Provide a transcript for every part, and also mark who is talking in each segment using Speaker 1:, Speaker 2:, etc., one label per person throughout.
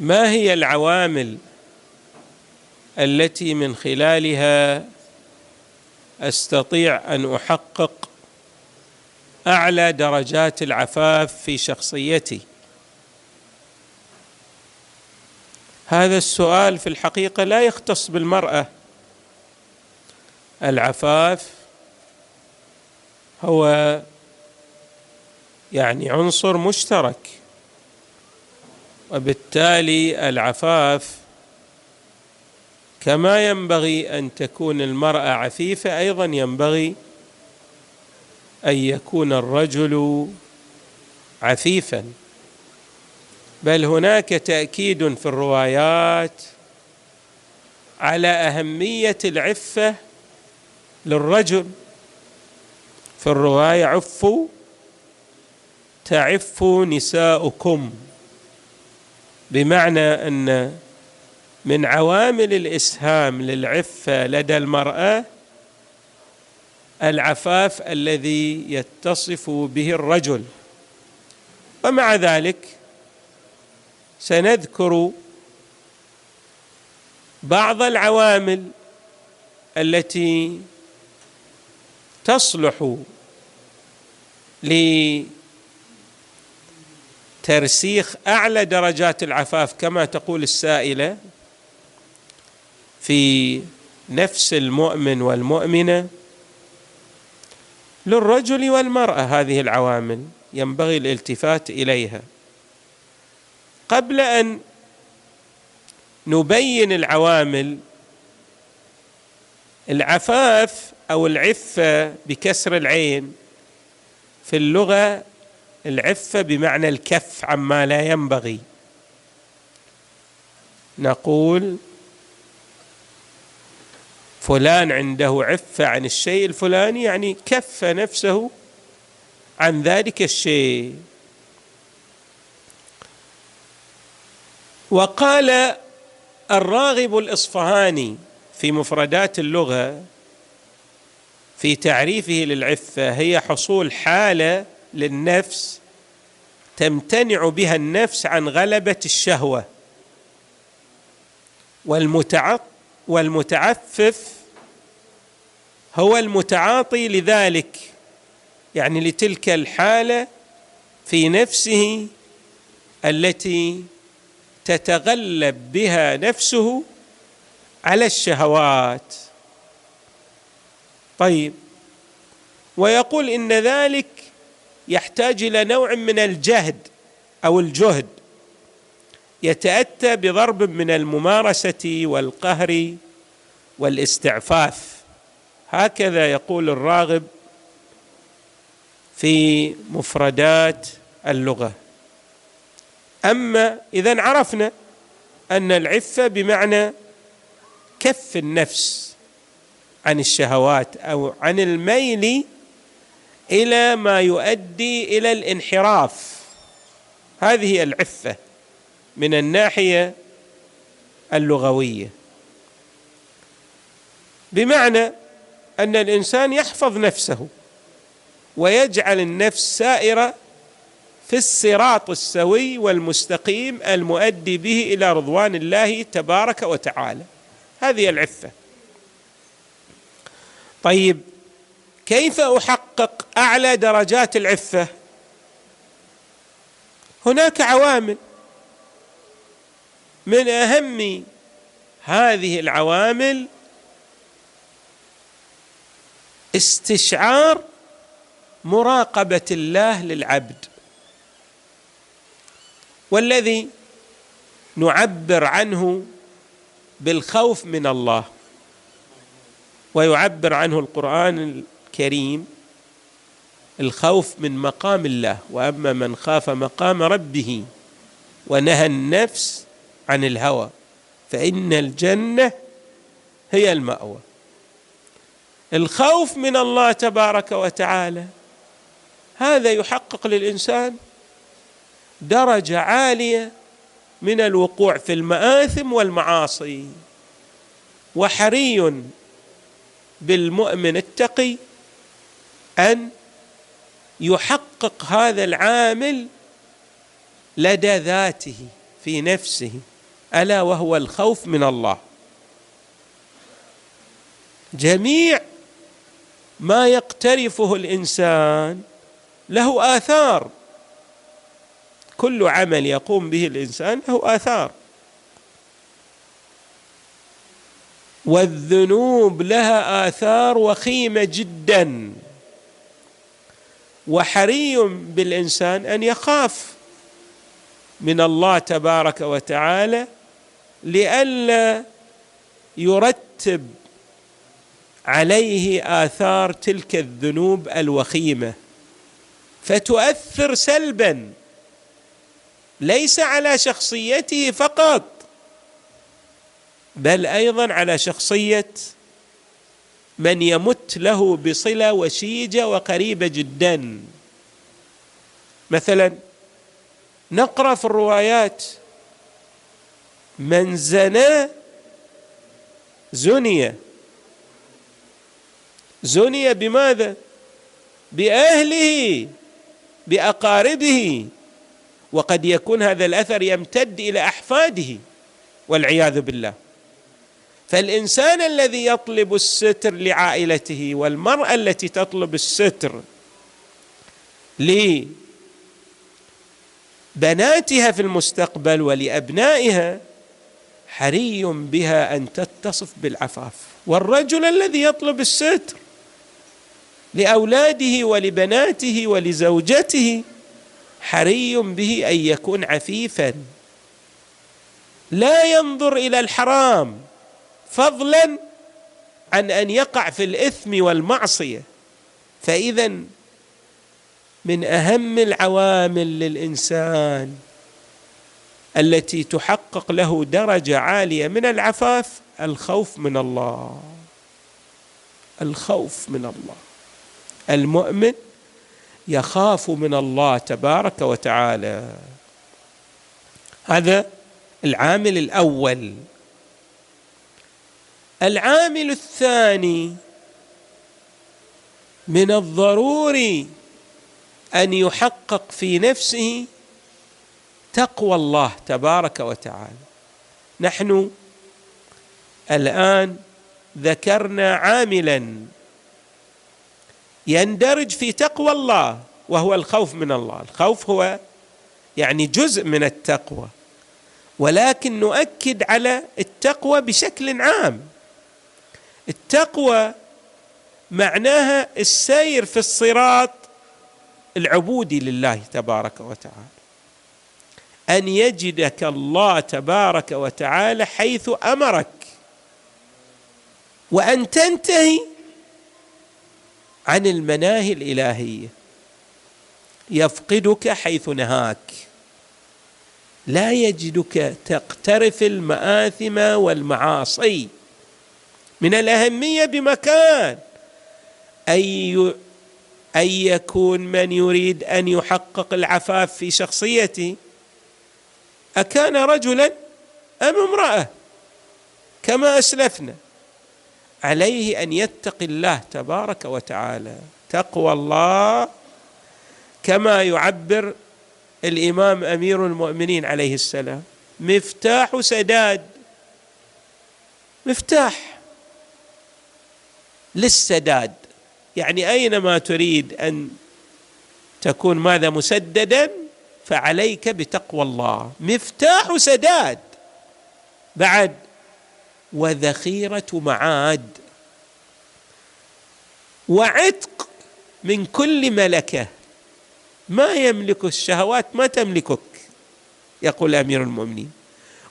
Speaker 1: ما هي العوامل التي من خلالها أستطيع أن أحقق أعلى درجات العفاف في شخصيتي؟ هذا السؤال في الحقيقة لا يختص بالمرأة. العفاف هو يعني عنصر مشترك وبالتالي العفاف كما ينبغي أن تكون المرأة عفيفة أيضا ينبغي أن يكون الرجل عفيفا. بل هناك تأكيد في الروايات على أهمية العفة للرجل. في الرواية عفوا تعف نساؤكم. بمعنى أن من عوامل الإسهام للعفة لدى المرأة العفاف الذي يتصف به الرجل. ومع ذلك سنذكر بعض العوامل التي تصلح ترسيخ أعلى درجات العفاف كما تقول السائلة في نفس المؤمن والمؤمنة للرجل والمرأة هذه العوامل ينبغي الالتفات إليها. قبل أن نبين العوامل العفاف أو العفة بكسر العين في اللغة العفة بمعنى الكف عما لا ينبغي. نقول فلان عنده عفة عن الشيء الفلاني يعني كف نفسه عن ذلك الشيء. وقال الراغب الإصفهاني في مفردات اللغة في تعريفه للعفة هي حصول حالة للنفس تمتنع بها النفس عن غلبة الشهوة. والمتعفف هو المتعاطي لذلك يعني لتلك الحالة في نفسه التي تتغلب بها نفسه على الشهوات. طيب ويقول إن ذلك يحتاج إلى نوع من الجهد أو الجهد يتأتى بضرب من الممارسة والقهر والاستعفاف. هكذا يقول الراغب في مفردات اللغة. أما إذا عرفنا أن العفه بمعنى كف النفس عن الشهوات أو عن الميل إلى ما يؤدي إلى الانحراف. هذه العفة من الناحية اللغوية. بمعنى أن الإنسان يحفظ نفسه ويجعل النفس سائرة في الصراط السوي والمستقيم المؤدي به إلى رضوان الله تبارك وتعالى. هذه العفة. طيب كيف أحقق أعلى درجات العفة؟ هناك عوامل. من أهم هذه العوامل استشعار مراقبة الله للعبد والذي نعبر عنه بالخوف من الله ويعبر عنه القرآن الكريم الخوف من مقام الله وأما من خاف مقام ربه ونهى النفس عن الهوى فإن الجنة هي المأوى. الخوف من الله تبارك وتعالى هذا يحقق للإنسان درجة عالية من الوقوع في المآثم والمعاصي وحري بالمؤمن التقي أن يحقق هذا العامل لدى ذاته في نفسه ألا وهو الخوف من الله. جميع ما يقترفه الإنسان له آثار. كل عمل يقوم به الإنسان له آثار. والذنوب لها آثار وخيمة جدا. وحري بالإنسان أن يخاف من الله تبارك وتعالى لئلا يرتب عليه آثار تلك الذنوب الوخيمة. فتؤثر سلبا ليس على شخصيته فقط بل أيضا على شخصية من يمت له بصلة وشيجة وقريبة جدا. مثلا نقرأ في الروايات من زنى زني. زني بماذا؟ بأهله بأقاربه. وقد يكون هذا الأثر يمتد إلى أحفاده والعياذ بالله. فالإنسان الذي يطلب الستر لعائلته والمرأة التي تطلب الستر لبناتها في المستقبل ولأبنائها حري بها أن تتصف بالعفاف. والرجل الذي يطلب الستر لأولاده ولبناته ولزوجته حري به أن يكون عفيفا. لا ينظر إلى الحرام. فضلا عن أن يقع في الإثم والمعصية. فاذا من أهم العوامل للإنسان التي تحقق له درجة عالية من العفاف الخوف من الله. الخوف من الله. المؤمن يخاف من الله تبارك وتعالى. هذا العامل الأول. العامل الثاني من الضروري أن يحقق في نفسه تقوى الله تبارك وتعالى. نحن الآن ذكرنا عاملا يندرج في تقوى الله وهو الخوف من الله. الخوف هو يعني جزء من التقوى. ولكن نؤكد على التقوى بشكل عام. التقوى معناها السير في الصراط العبودي لله تبارك وتعالى. أن يجدك الله تبارك وتعالى حيث أمرك. وأن تنتهي عن المناهي الإلهية. يفقدك حيث نهاك. لا يجدك تقترف المآثم والمعاصي. من الأهمية بمكان. أي أن يكون من يريد أن يحقق العفاف في شخصيته أكان رجلا أم امرأة؟ كما أسلفنا. عليه أن يتقي الله تبارك وتعالى. تقوى الله. كما يعبر الإمام أمير المؤمنين عليه السلام. مفتاح سداد. مفتاح. للسداد. يعني أينما تريد أن تكون ماذا مسددا فعليك بتقوى الله. مفتاح سداد. بعد وذخيرة معاد. وعتق من كل ملكة. ما يملك الشهوات ما تملكك يقول أمير المؤمنين.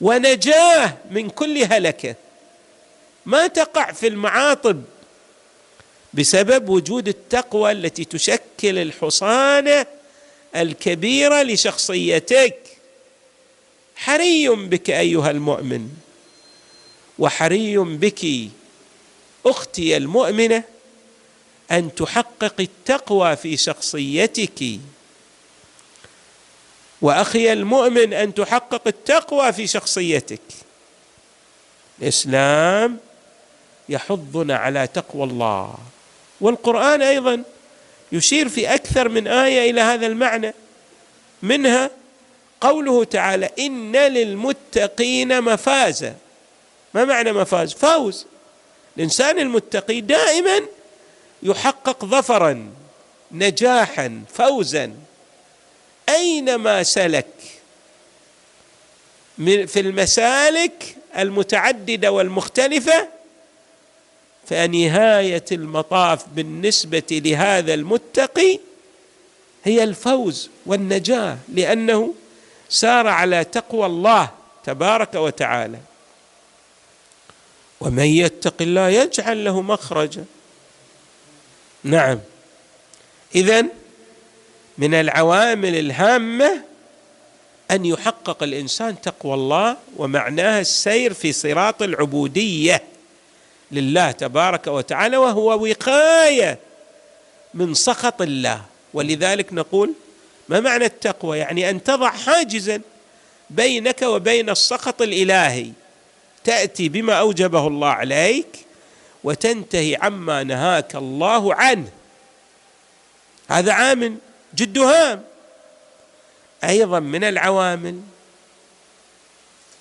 Speaker 1: ونجاة من كل هلكة. ما تقع في المعاطب. بسبب وجود التقوى التي تشكل الحصانه الكبيره لشخصيتك. حري بك أيها المؤمن وحري بك أختي المؤمنة أن تحقق التقوى في شخصيتك. وأخي المؤمن أن تحقق التقوى في شخصيتك. الإسلام يحضنا على تقوى الله. والقرآن أيضا يشير في أكثر من آية إلى هذا المعنى منها قوله تعالى إن للمتقين مفازا. ما معنى مفاز؟ فوز. الإنسان المتقي دائما يحقق ظفرا نجاحا فوزا. اينما سلك؟ في المسالك المتعددة والمختلفة فنهاية المطاف بالنسبة لهذا المتقي هي الفوز والنجاة لأنه سار على تقوى الله تبارك وتعالى. ومن يتق الله يجعل له مخرجا. نعم. اذا من العوامل الهامة أن يحقق الإنسان تقوى الله ومعناها السير في صراط العبودية. لله تبارك وتعالى وهو وقاية من سخط الله. ولذلك نقول ما معنى التقوى؟ يعني أن تضع حاجزا بينك وبين السخط الإلهي. تأتي بما أوجبه الله عليك وتنتهي عما نهاك الله عنه. هذا عامل جد هام. أيضا من العوامل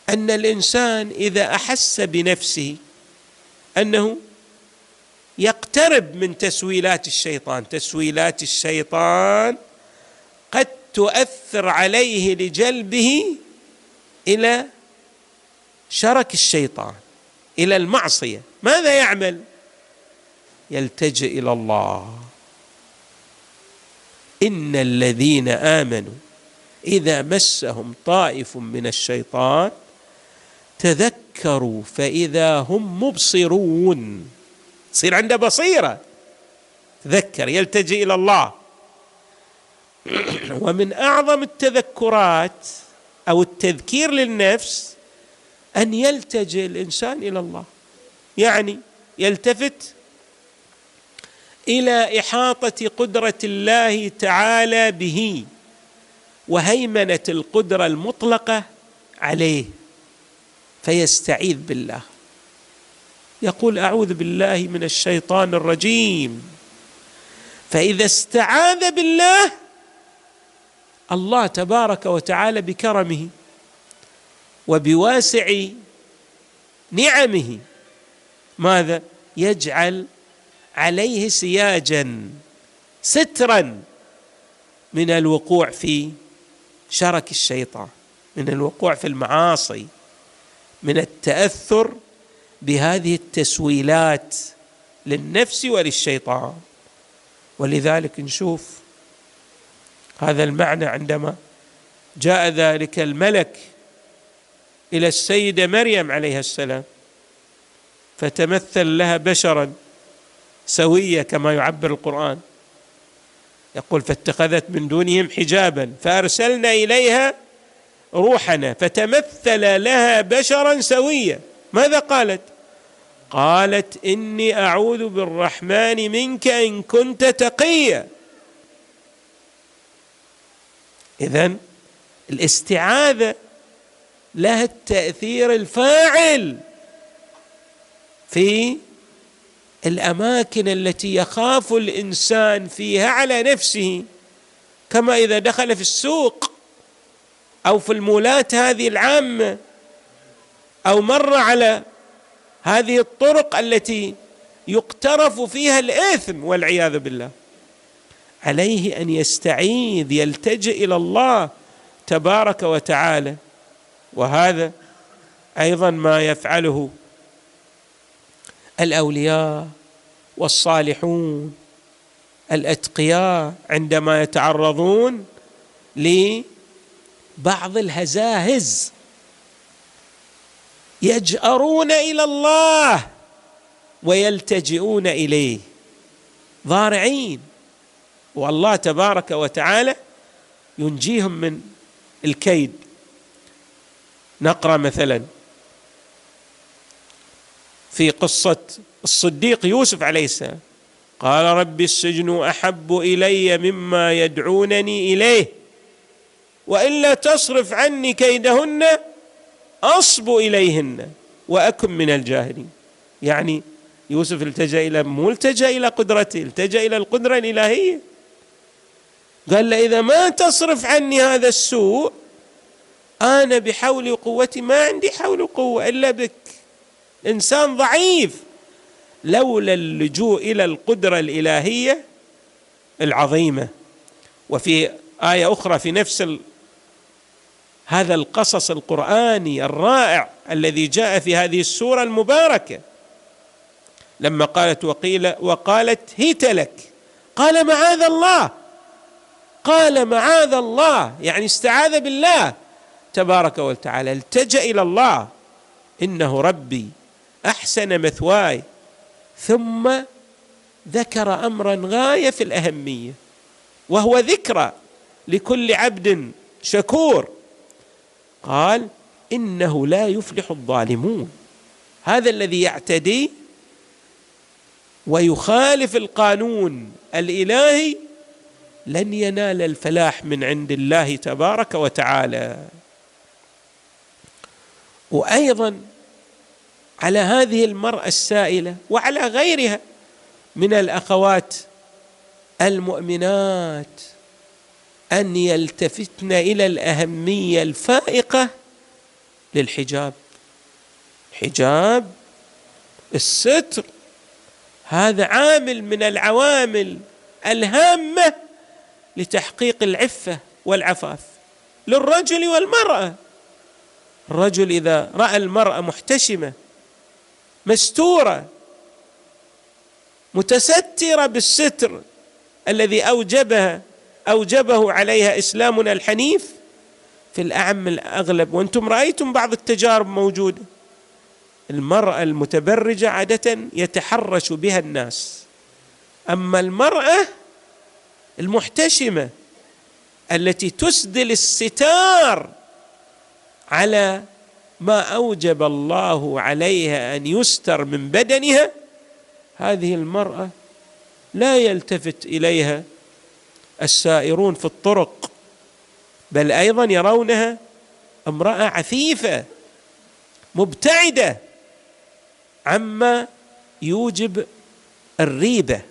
Speaker 1: أن الإنسان إذا أحس بنفسه أنه يقترب من تسويلات الشيطان. تسويلات الشيطان قد تؤثر عليه لجلبه إلى شرك الشيطان إلى المعصية. ماذا يعمل؟ يلتجئ إلى الله. إن الذين آمنوا إذا مسهم طائف من الشيطان تذكروا فإذا هم مبصرون. تصير عنده بصيرة. تذكر يلتجئ إلى الله. ومن أعظم التذكرات أو التذكير للنفس أن يلتجئ الإنسان إلى الله. يعني يلتفت إلى إحاطة قدرة الله تعالى به وهيمنة القدرة المطلقة عليه. فيستعيذ بالله. يقول أعوذ بالله من الشيطان الرجيم. فإذا استعاذ بالله الله تبارك وتعالى بكرمه وبواسع نعمه. ماذا؟ يجعل عليه سياجا سترا من الوقوع في شرك الشيطان من الوقوع في المعاصي. من التأثر بهذه التسويلات للنفس وللشيطان. ولذلك نشوف هذا المعنى عندما جاء ذلك الملك إلى السيدة مريم عليها السلام فتمثل لها بشرا سوية كما يعبر القرآن. يقول فاتخذت من دونهم حجابا فأرسلنا إليها روحنا فتمثل لها بشرا سويا. ماذا قالت؟ قالت إني أعوذ بالرحمن منك إن كنت تقيا. اذا الاستعاذة لها التأثير الفاعل في الأماكن التي يخاف الإنسان فيها على نفسه كما إذا دخل في السوق. أو في المولات هذه العامة أو مر على هذه الطرق التي يقترف فيها الإثم والعياذ بالله. عليه أن يستعيذ يلتجئ إلى الله تبارك وتعالى. وهذا أيضا ما يفعله الأولياء والصالحون الأتقياء عندما يتعرضون لبعض الهزاهز يجأرون إلى الله ويلتجئون إليه. ضارعين. والله تبارك وتعالى ينجيهم من الكيد. نقرأ مثلا في قصة الصديق يوسف عليه السلام. قال رب السجن أحب إلي مما يدعونني إليه. وإلا تصرف عني كيدهن أصب إليهن وأكن من الجاهلين. يعني يوسف التجأ إلى مو التجأ إلى قدرته التجأ إلى القدرة الإلهية. قال له إذا ما تصرف عني هذا السوء أنا بحولي وقوتي ما عندي حول وقوه إلا بك. إنسان ضعيف. لولا اللجوء إلى القدرة الإلهية العظيمة. وفي آية أخرى في نفس هذا القصص القرآني الرائع الذي جاء في هذه السورة المباركة. لما قالت وقيل وقالت هيت لك. قال معاذ الله. قال معاذ الله. يعني استعاذ بالله. تبارك وتعالى التجأ إلى الله. إنه ربي أحسن مثواي. ثم ذكر أمرا غاية في الأهمية وهو ذكرى لكل عبد شكور. قال إنه لا يفلح الظالمون. هذا الذي يعتدي ويخالف القانون الإلهي لن ينال الفلاح من عند الله تبارك وتعالى. وأيضا على هذه المرأة السائلة وعلى غيرها من الأخوات المؤمنات أن يلتفتن إلى الأهمية الفائقة للحجاب. حجاب الستر. هذا عامل من العوامل الهامة لتحقيق العفة والعفاف للرجل والمرأة. الرجل إذا رأى المرأة محتشمة مستورة متسترة بالستر الذي أوجبها أوجبه عليها إسلامنا الحنيف في الأعم الأغلب. وأنتم رأيتم بعض التجارب موجودة. المرأة المتبرجة عادة يتحرش بها الناس. أما المرأة المحتشمة التي تسدل الستار على ما أوجب الله عليها أن يستر من بدنها هذه المرأة لا يلتفت إليها السائرون في الطرق بل أيضا يرونها امرأة عفيفة مبتعدة عما يوجب الريبة.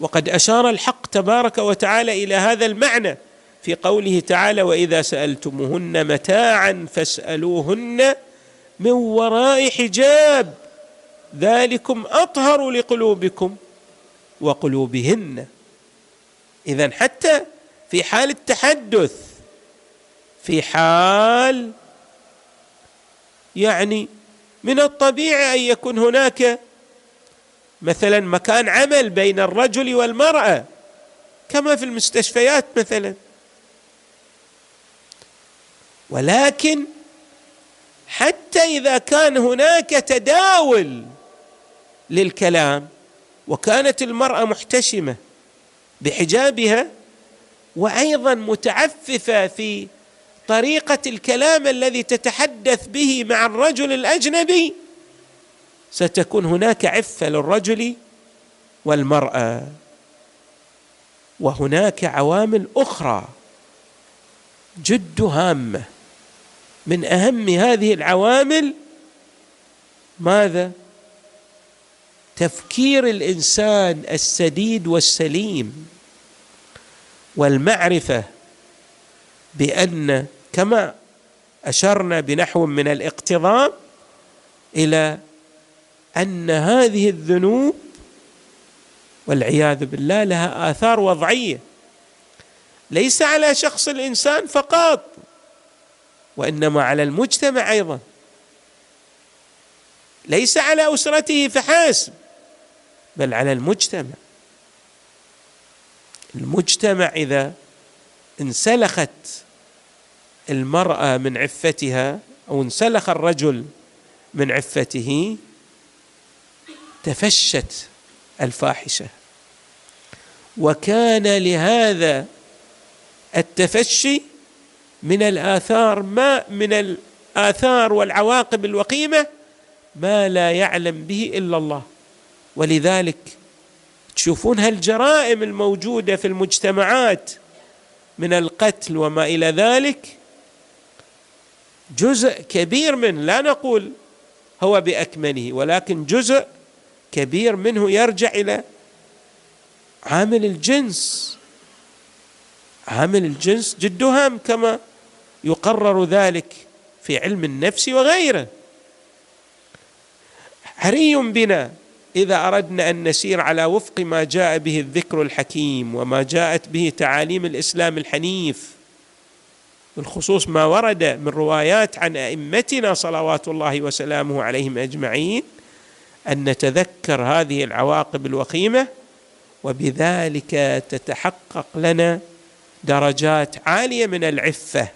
Speaker 1: وقد أشار الحق تبارك وتعالى إلى هذا المعنى في قوله تعالى وإذا سألتموهن متاعا فاسألوهن من وراء حجاب ذلكم أطهر لقلوبكم وقلوبهن. اذا حتى في حال التحدث في حال يعني من الطبيعي أن يكون هناك مثلا مكان عمل بين الرجل والمرأة كما في المستشفيات مثلا. ولكن حتى إذا كان هناك تداول للكلام وكانت المرأة محتشمة بحجابها وأيضا متعففة في طريقة الكلام الذي تتحدث به مع الرجل الأجنبي. ستكون هناك عفة للرجل والمرأة. وهناك عوامل أخرى جد هامة. من أهم هذه العوامل ماذا؟ تفكير الإنسان السديد والسليم والمعرفة بأن كما أشرنا بنحو من الاقتضاب إلى أن هذه الذنوب والعياذ بالله لها آثار وضعية. ليس على شخص الإنسان فقط وإنما على المجتمع أيضا. ليس على أسرته فحسب. بل على المجتمع. المجتمع إذا انسلخت المرأة من عفتها أو انسلخ الرجل من عفته تفشت الفاحشة. وكان لهذا التفشي من الآثار ما من الآثار والعواقب الوخيمة ما لا يعلم به إلا الله. ولذلك تشوفون هالجرائم الموجودة في المجتمعات من القتل وما إلى ذلك جزء كبير منه لا نقول هو بأكمله ولكن جزء كبير منه يرجع إلى عامل الجنس. عامل الجنس جد هام كما يقرر ذلك في علم النفس وغيره. حري بنا إذا أردنا أن نسير على وفق ما جاء به الذكر الحكيم وما جاءت به تعاليم الإسلام الحنيف بالخصوص ما ورد من روايات عن أئمتنا صلوات الله وسلامه عليهم أجمعين أن نتذكر هذه العواقب الوخيمة وبذلك تتحقق لنا درجات عالية من العفة.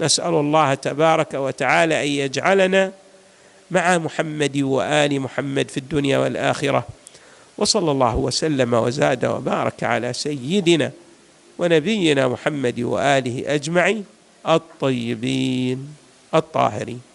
Speaker 1: نسأل الله تبارك وتعالى أن يجعلنا مع محمد وآل محمد في الدنيا والآخرة. وصلى الله وسلم وزاد وبارك على سيدنا ونبينا محمد وآله أجمعين الطيبين الطاهرين.